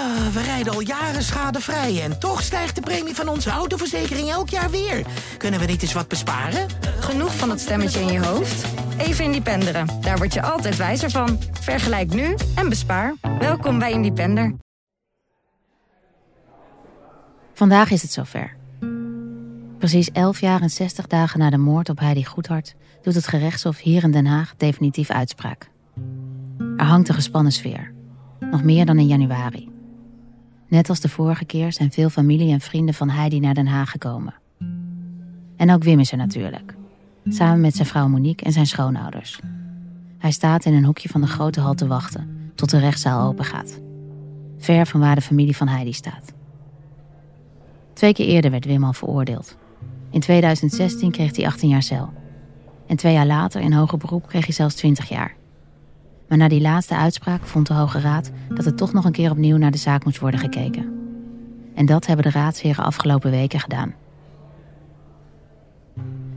Ah, we rijden al jaren schadevrij en toch stijgt de premie van onze autoverzekering elk jaar weer. Kunnen we niet eens wat besparen? Genoeg van dat stemmetje in je hoofd? Even Independeren. Daar word je altijd wijzer van. Vergelijk nu en bespaar. Welkom bij Independer. Vandaag is het zover. Precies 11 jaar en 60 dagen na de moord op Heidi Goedhart doet het gerechtshof hier in Den Haag definitief uitspraak. Er hangt een gespannen sfeer. Nog meer dan in januari. Net als de vorige keer zijn veel familie en vrienden van Heidi naar Den Haag gekomen. En ook Wim is er natuurlijk. Samen met zijn vrouw Monique en zijn schoonouders. Hij staat in een hoekje van de grote hal te wachten tot de rechtszaal open gaat. Ver van waar de familie van Heidi staat. Twee keer eerder werd Wim al veroordeeld. In 2016 kreeg hij 18 jaar cel. En twee jaar later in hoger beroep kreeg hij zelfs 20 jaar. Maar na die laatste uitspraak vond de Hoge Raad dat er toch nog een keer opnieuw naar de zaak moest worden gekeken. En dat hebben de raadsheren afgelopen weken gedaan.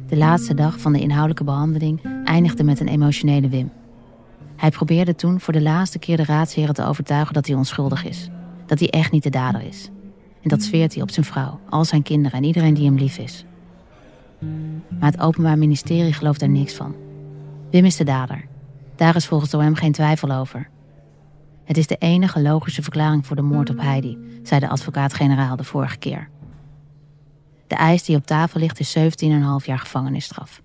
De laatste dag van de inhoudelijke behandeling eindigde met een emotionele Wim. Hij probeerde toen voor de laatste keer de raadsheren te overtuigen dat hij onschuldig is. Dat hij echt niet de dader is. En dat zweert hij op zijn vrouw, al zijn kinderen en iedereen die hem lief is. Maar het Openbaar Ministerie gelooft daar niks van. Wim is de dader. Daar is volgens OM geen twijfel over. Het is de enige logische verklaring voor de moord op Heidi, zei de advocaat-generaal de vorige keer. De eis die op tafel ligt is 17,5 jaar gevangenisstraf.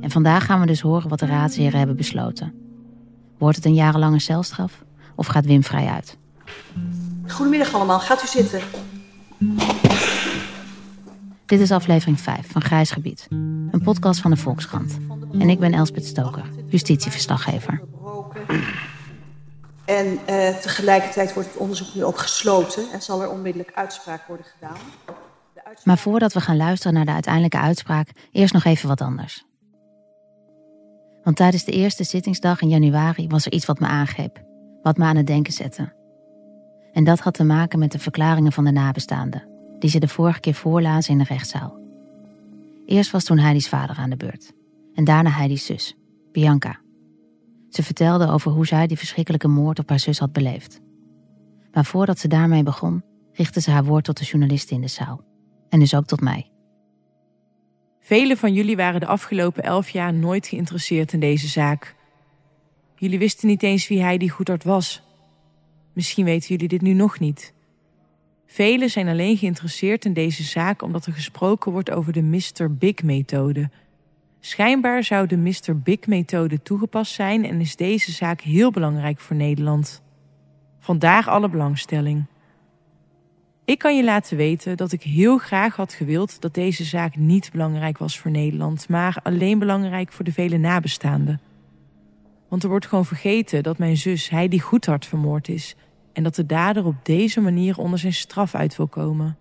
En vandaag gaan we dus horen wat de raadsheren hebben besloten. Wordt het een jarenlange celstraf of gaat Wim vrij uit? Goedemiddag allemaal, gaat u zitten. Dit is aflevering 5 van Grijs Gebied, een podcast van de Volkskrant. En ik ben Elspet Stoker, justitieverslaggever. En eh, tegelijkertijd wordt het onderzoek nu ook gesloten en zal er onmiddellijk uitspraak worden gedaan. Uitspraak... Maar voordat we gaan luisteren naar de uiteindelijke uitspraak, eerst nog even wat anders. Want tijdens de eerste zittingsdag in januari was er iets wat me aangreep, wat me aan het denken zette. En dat had te maken met de verklaringen van de nabestaanden, die ze de vorige keer voorlazen in de rechtszaal. Eerst was toen Heidi's vader aan de beurt, en daarna Heidi's zus, Bianca. Ze vertelde over hoe zij die verschrikkelijke moord op haar zus had beleefd. Maar voordat ze daarmee begon, richtte ze haar woord tot de journalisten in de zaal. En dus ook tot mij. Velen van jullie waren de afgelopen elf jaar nooit geïnteresseerd in deze zaak. Jullie wisten niet eens wie Heidi Goedhart was. Misschien weten jullie dit nu nog niet. Velen zijn alleen geïnteresseerd in deze zaak omdat er gesproken wordt over de Mr. Big-methode. Schijnbaar zou de Mr. Big-methode toegepast zijn en is deze zaak heel belangrijk voor Nederland. Vandaar alle belangstelling. Ik kan je laten weten dat ik heel graag had gewild dat deze zaak niet belangrijk was voor Nederland, maar alleen belangrijk voor de vele nabestaanden. Want er wordt gewoon vergeten dat mijn zus Heidi Goedhart vermoord is en dat de dader op deze manier onder zijn straf uit wil komen.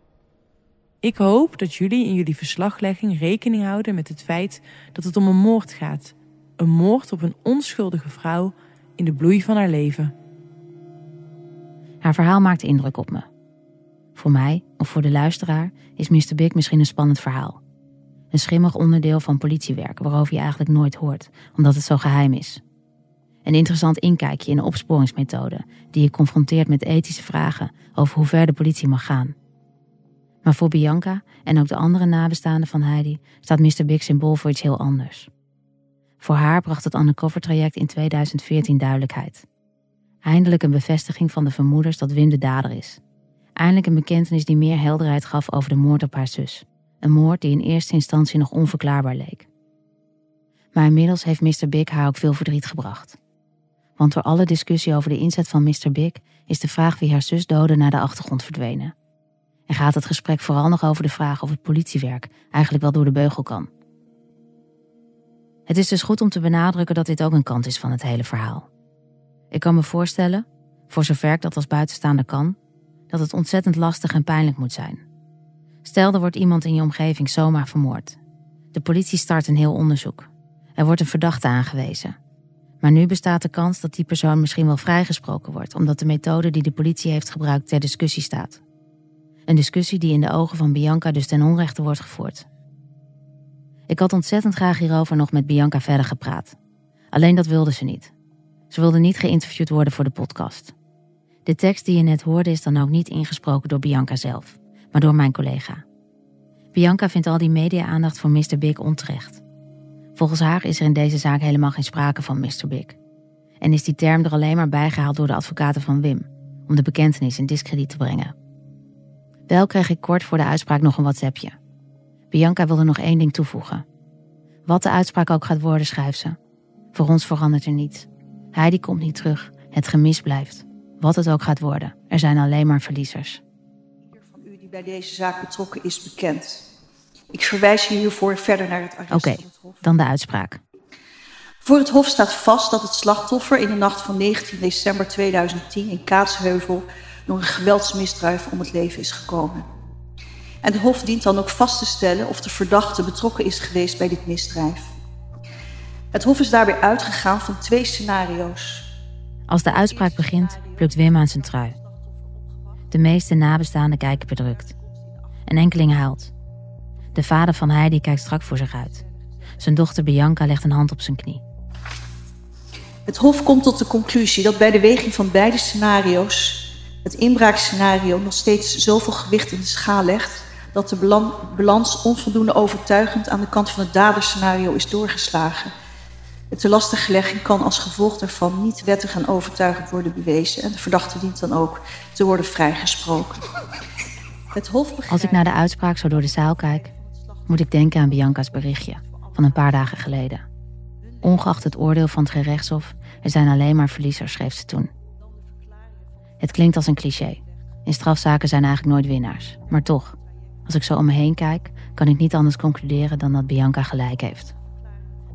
Ik hoop dat jullie in jullie verslaglegging rekening houden met het feit dat het om een moord gaat. Een moord op een onschuldige vrouw in de bloei van haar leven. Haar verhaal maakte indruk op me. Voor mij, of voor de luisteraar, is Mr. Big misschien een spannend verhaal. Een schimmig onderdeel van politiewerk waarover je eigenlijk nooit hoort, omdat het zo geheim is. Een interessant inkijkje in de opsporingsmethode die je confronteert met ethische vragen over hoe ver de politie mag gaan. Maar voor Bianca en ook de andere nabestaanden van Heidi staat Mr. Big symbool voor iets heel anders. Voor haar bracht het undercover traject in 2014 duidelijkheid. Eindelijk een bevestiging van de vermoeders dat Wim de dader is. Eindelijk een bekentenis die meer helderheid gaf over de moord op haar zus. Een moord die in eerste instantie nog onverklaarbaar leek. Maar inmiddels heeft Mr. Big haar ook veel verdriet gebracht. Want door alle discussie over de inzet van Mr. Big is de vraag wie haar zus doodde naar de achtergrond verdwenen. En gaat het gesprek vooral nog over de vraag of het politiewerk eigenlijk wel door de beugel kan. Het is dus goed om te benadrukken dat dit ook een kant is van het hele verhaal. Ik kan me voorstellen, voor zover ik dat als buitenstaander kan, dat het ontzettend lastig en pijnlijk moet zijn. Stel er wordt iemand in je omgeving zomaar vermoord. De politie start een heel onderzoek. Er wordt een verdachte aangewezen. Maar nu bestaat de kans dat die persoon misschien wel vrijgesproken wordt, omdat de methode die de politie heeft gebruikt ter discussie staat. Een discussie die in de ogen van Bianca dus ten onrechte wordt gevoerd. Ik had ontzettend graag hierover nog met Bianca verder gepraat. Alleen dat wilde ze niet. Ze wilde niet geïnterviewd worden voor de podcast. De tekst die je net hoorde is dan ook niet ingesproken door Bianca zelf, maar door mijn collega. Bianca vindt al die media-aandacht voor Mr. Big onterecht. Volgens haar is er in deze zaak helemaal geen sprake van Mr. Big. En is die term er alleen maar bijgehaald door de advocaten van Wim, om de bekentenis in discrediet te brengen. Wel kreeg ik kort voor de uitspraak nog een WhatsAppje. Bianca wilde nog één ding toevoegen. Wat de uitspraak ook gaat worden, schrijft ze. Voor ons verandert er niets. Heidi komt niet terug. Het gemis blijft. Wat het ook gaat worden, er zijn alleen maar verliezers. Ieder van u die bij deze zaak betrokken is bekend. Ik verwijs u hiervoor verder naar het arrest Oké, van het Hof. dan de uitspraak. Voor het Hof staat vast dat het slachtoffer in de nacht van 19 december 2010 in Kaatsheuvel door een geweldsmisdrijf om het leven is gekomen. En het Hof dient dan ook vast te stellen of de verdachte betrokken is geweest bij dit misdrijf. Het Hof is daarbij uitgegaan van twee scenario's. Als de uitspraak begint, plukt Wim aan zijn trui. De meeste nabestaanden kijken bedrukt. Een enkeling huilt. De vader van Heidi kijkt strak voor zich uit. Zijn dochter Bianca legt een hand op zijn knie. Het Hof komt tot de conclusie dat bij de weging van beide scenario's het inbraakscenario nog steeds zoveel gewicht in de schaal legt dat de balans onvoldoende overtuigend aan de kant van het daderscenario is doorgeslagen. De telastiglegging kan als gevolg daarvan niet wettig en overtuigend worden bewezen en de verdachte dient dan ook te worden vrijgesproken. Het Hof. Als ik naar de uitspraak zo door de zaal kijk, moet ik denken aan Bianca's berichtje van een paar dagen geleden. Ongeacht het oordeel van het gerechtshof, er zijn alleen maar verliezers, schreef ze toen. Het klinkt als een cliché. In strafzaken zijn eigenlijk nooit winnaars. Maar toch, als ik zo om me heen kijk, kan ik niet anders concluderen dan dat Bianca gelijk heeft.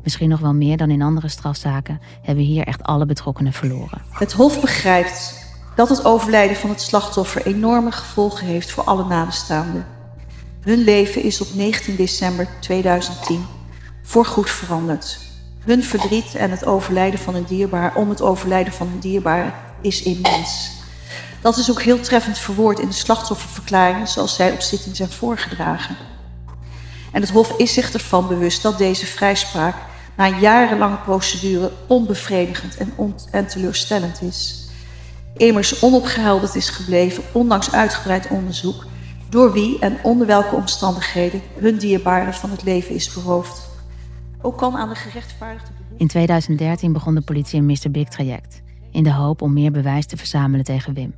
Misschien nog wel meer dan in andere strafzaken hebben hier echt alle betrokkenen verloren. Het Hof begrijpt dat het overlijden van het slachtoffer enorme gevolgen heeft voor alle nabestaanden. Hun leven is op 19 december 2010 voorgoed veranderd. Hun verdriet en het overlijden van een dierbaar om het overlijden van een dierbaar is immens. Dat is ook heel treffend verwoord in de slachtofferverklaringen zoals zij op zitting zijn voorgedragen. En het Hof is zich ervan bewust dat deze vrijspraak na jarenlange procedure onbevredigend en, on en teleurstellend is. Immers onopgehelderd is gebleven, ondanks uitgebreid onderzoek, door wie en onder welke omstandigheden hun dierbare van het leven is beroofd. Ook kan aan de gerechtvaardigde. In 2013 begon de politie een Mr. Big traject, in de hoop om meer bewijs te verzamelen tegen Wim.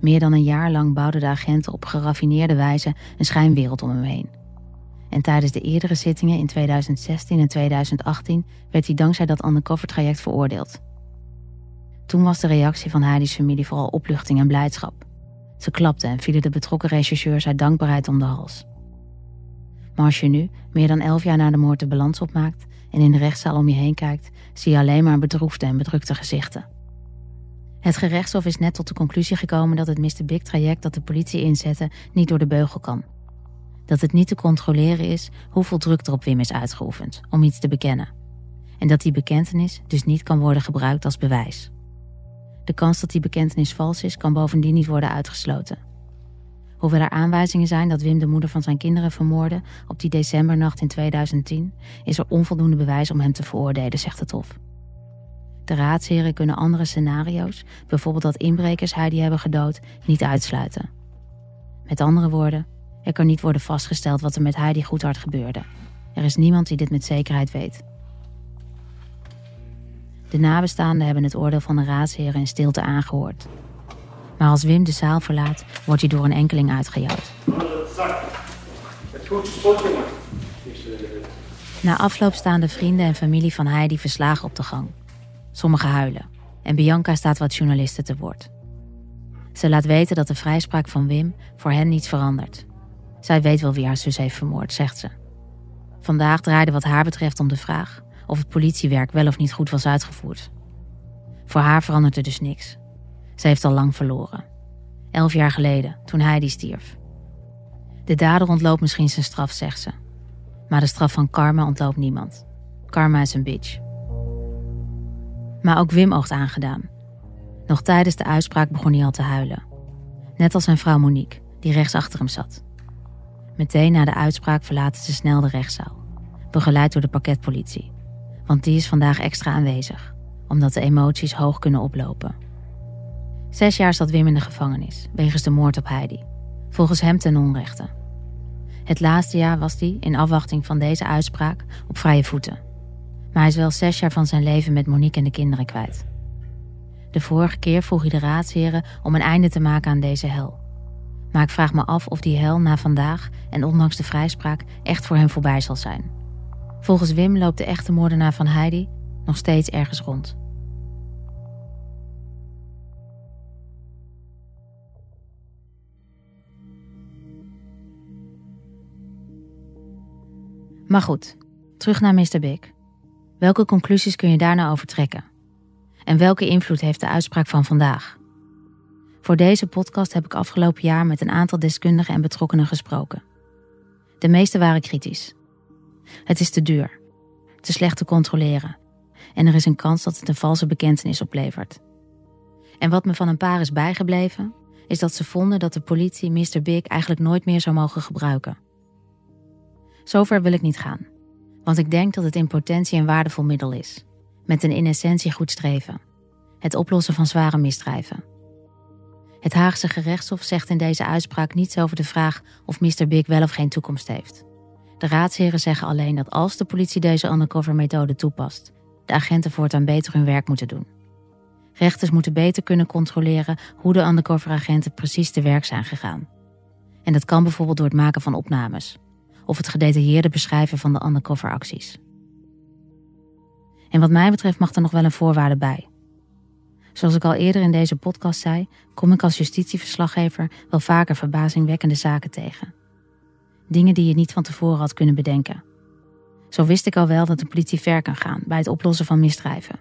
Meer dan een jaar lang bouwden de agenten op geraffineerde wijze een schijnwereld om hem heen. En tijdens de eerdere zittingen in 2016 en 2018 werd hij dankzij dat undercover traject veroordeeld. Toen was de reactie van Heidi's familie vooral opluchting en blijdschap. Ze klapten en vielen de betrokken rechercheurs uit dankbaarheid om de hals. Maar als je nu, meer dan elf jaar na de moord, de balans opmaakt en in de rechtszaal om je heen kijkt, zie je alleen maar bedroefde en bedrukte gezichten. Het gerechtshof is net tot de conclusie gekomen dat het Mr. Big traject dat de politie inzette niet door de beugel kan. Dat het niet te controleren is hoeveel druk er op Wim is uitgeoefend om iets te bekennen. En dat die bekentenis dus niet kan worden gebruikt als bewijs. De kans dat die bekentenis vals is, kan bovendien niet worden uitgesloten. Hoewel er aanwijzingen zijn dat Wim de moeder van zijn kinderen vermoordde op die decembernacht in 2010, is er onvoldoende bewijs om hem te veroordelen, zegt het Hof. De raadsheren kunnen andere scenario's, bijvoorbeeld dat inbrekers Heidi hebben gedood, niet uitsluiten. Met andere woorden, er kan niet worden vastgesteld wat er met Heidi Goedhart gebeurde. Er is niemand die dit met zekerheid weet. De nabestaanden hebben het oordeel van de raadsheren in stilte aangehoord. Maar als Wim de zaal verlaat, wordt hij door een enkeling uitgejouwd. Na afloop staan de vrienden en familie van Heidi verslagen op de gang. Sommigen huilen en Bianca staat wat journalisten te woord. Ze laat weten dat de vrijspraak van Wim voor hen niets verandert. Zij weet wel wie haar zus heeft vermoord, zegt ze. Vandaag draaide wat haar betreft om de vraag of het politiewerk wel of niet goed was uitgevoerd. Voor haar verandert er dus niks. Ze heeft al lang verloren. Elf jaar geleden, toen Heidi stierf. De dader ontloopt misschien zijn straf, zegt ze. Maar de straf van karma ontloopt niemand. Karma is een bitch. Maar ook Wim oogt aangedaan. Nog tijdens de uitspraak begon hij al te huilen. Net als zijn vrouw Monique, die rechts achter hem zat. Meteen na de uitspraak verlaten ze snel de rechtszaal. Begeleid door de parketpolitie. Want die is vandaag extra aanwezig, omdat de emoties hoog kunnen oplopen. Zes jaar zat Wim in de gevangenis, wegens de moord op Heidi. Volgens hem ten onrechte. Het laatste jaar was hij, in afwachting van deze uitspraak, op vrije voeten. Maar hij is wel zes jaar van zijn leven met Monique en de kinderen kwijt. De vorige keer vroeg hij de raadsheren om een einde te maken aan deze hel. Maar ik vraag me af of die hel na vandaag en ondanks de vrijspraak echt voor hem voorbij zal zijn. Volgens Wim loopt de echte moordenaar van Heidi nog steeds ergens rond. Maar goed, terug naar Mr. Big. Welke conclusies kun je daar nou over trekken? En welke invloed heeft de uitspraak van vandaag? Voor deze podcast heb ik afgelopen jaar met een aantal deskundigen en betrokkenen gesproken. De meeste waren kritisch. Het is te duur, te slecht te controleren en er is een kans dat het een valse bekentenis oplevert. En wat me van een paar is bijgebleven, is dat ze vonden dat de politie Mr. Big eigenlijk nooit meer zou mogen gebruiken. Zover wil ik niet gaan, want ik denk dat het in potentie een waardevol middel is, met een in essentie goed streven: het oplossen van zware misdrijven. Het Haagse gerechtshof zegt in deze uitspraak niets over de vraag of Mr. Big wel of geen toekomst heeft. De raadsheren zeggen alleen dat als de politie deze undercover-methode toepast, de agenten voortaan beter hun werk moeten doen. Rechters moeten beter kunnen controleren hoe de undercover-agenten precies te werk zijn gegaan. En dat kan bijvoorbeeld door het maken van opnames of het gedetailleerde beschrijven van de undercover-acties. En wat mij betreft mag er nog wel een voorwaarde bij. Zoals ik al eerder in deze podcast zei, kom ik als justitieverslaggever wel vaker verbazingwekkende zaken tegen. Dingen die je niet van tevoren had kunnen bedenken. Zo wist ik al wel dat de politie ver kan gaan bij het oplossen van misdrijven.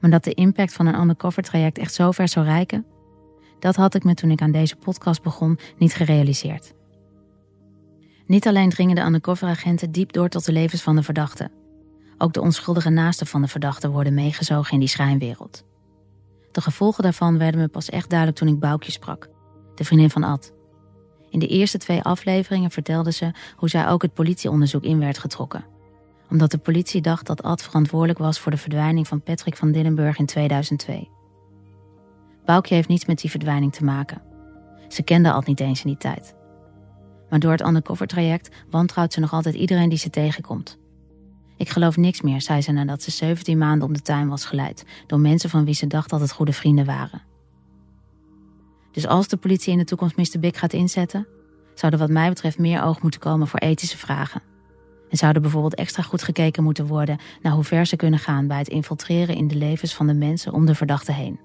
Maar dat de impact van een undercover traject echt zo ver zou reiken, dat had ik me toen ik aan deze podcast begon niet gerealiseerd. Niet alleen dringen de undercoveragenten diep door tot de levens van de verdachte. Ook de onschuldige naasten van de verdachte worden meegezogen in die schijnwereld. De gevolgen daarvan werden me pas echt duidelijk toen ik Boukje sprak, de vriendin van Ad. In de eerste twee afleveringen vertelde ze hoe zij ook het politieonderzoek in werd getrokken. Omdat de politie dacht dat Ad verantwoordelijk was voor de verdwijning van Patrick van Dillenburg in 2002. Boukje heeft niets met die verdwijning te maken. Ze kende Ad niet eens in die tijd. Maar door het undercover traject wantrouwt ze nog altijd iedereen die ze tegenkomt. Ik geloof niks meer, zei ze nadat ze 17 maanden om de tuin was geleid door mensen van wie ze dacht dat het goede vrienden waren. Dus als de politie in de toekomst Mr. Big gaat inzetten, zou er wat mij betreft meer oog moeten komen voor ethische vragen. En zou er bijvoorbeeld extra goed gekeken moeten worden naar hoe ver ze kunnen gaan bij het infiltreren in de levens van de mensen om de verdachte heen.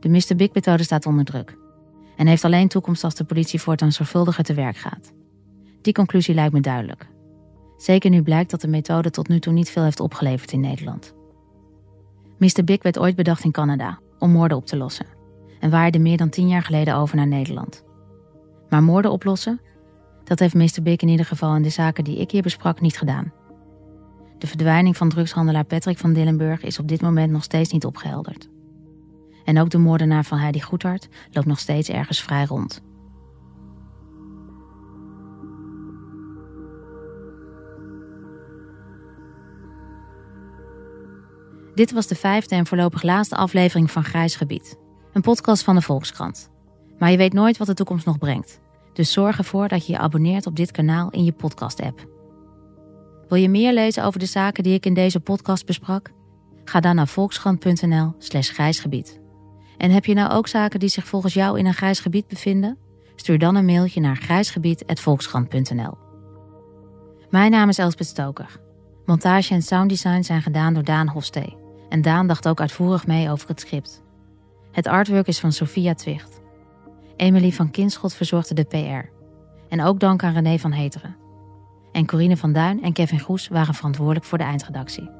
De Mr. Big-methode staat onder druk en heeft alleen toekomst als de politie voortaan zorgvuldiger te werk gaat. Die conclusie lijkt me duidelijk. Zeker nu blijkt dat de methode tot nu toe niet veel heeft opgeleverd in Nederland. Mr. Big werd ooit bedacht in Canada om moorden op te lossen en waaide meer dan tien jaar geleden over naar Nederland. Maar moorden oplossen? Dat heeft Mr. Big in ieder geval in de zaken die ik hier besprak niet gedaan. De verdwijning van drugshandelaar Patrick van Dillenburg is op dit moment nog steeds niet opgehelderd. En ook de moordenaar van Heidi Goedhart loopt nog steeds ergens vrij rond. Dit was de vijfde en voorlopig laatste aflevering van Grijs Gebied. Een podcast van de Volkskrant. Maar je weet nooit wat de toekomst nog brengt. Dus zorg ervoor dat je je abonneert op dit kanaal in je podcast-app. Wil je meer lezen over de zaken die ik in deze podcast besprak? Ga dan naar volkskrant.nl/slash grijsgebied. En heb je nou ook zaken die zich volgens jou in een grijs gebied bevinden? Stuur dan een mailtje naar grijsgebied.volkskrant.nl. Mijn naam is Elspeth Stoker. Montage en sounddesign zijn gedaan door Daan Hofstee. En Daan dacht ook uitvoerig mee over het script. Het artwork is van Sophia Twicht. Emily van Kinschot verzorgde de PR. En ook dank aan René van Heteren. En Corine van Duin en Kevin Goes waren verantwoordelijk voor de eindredactie.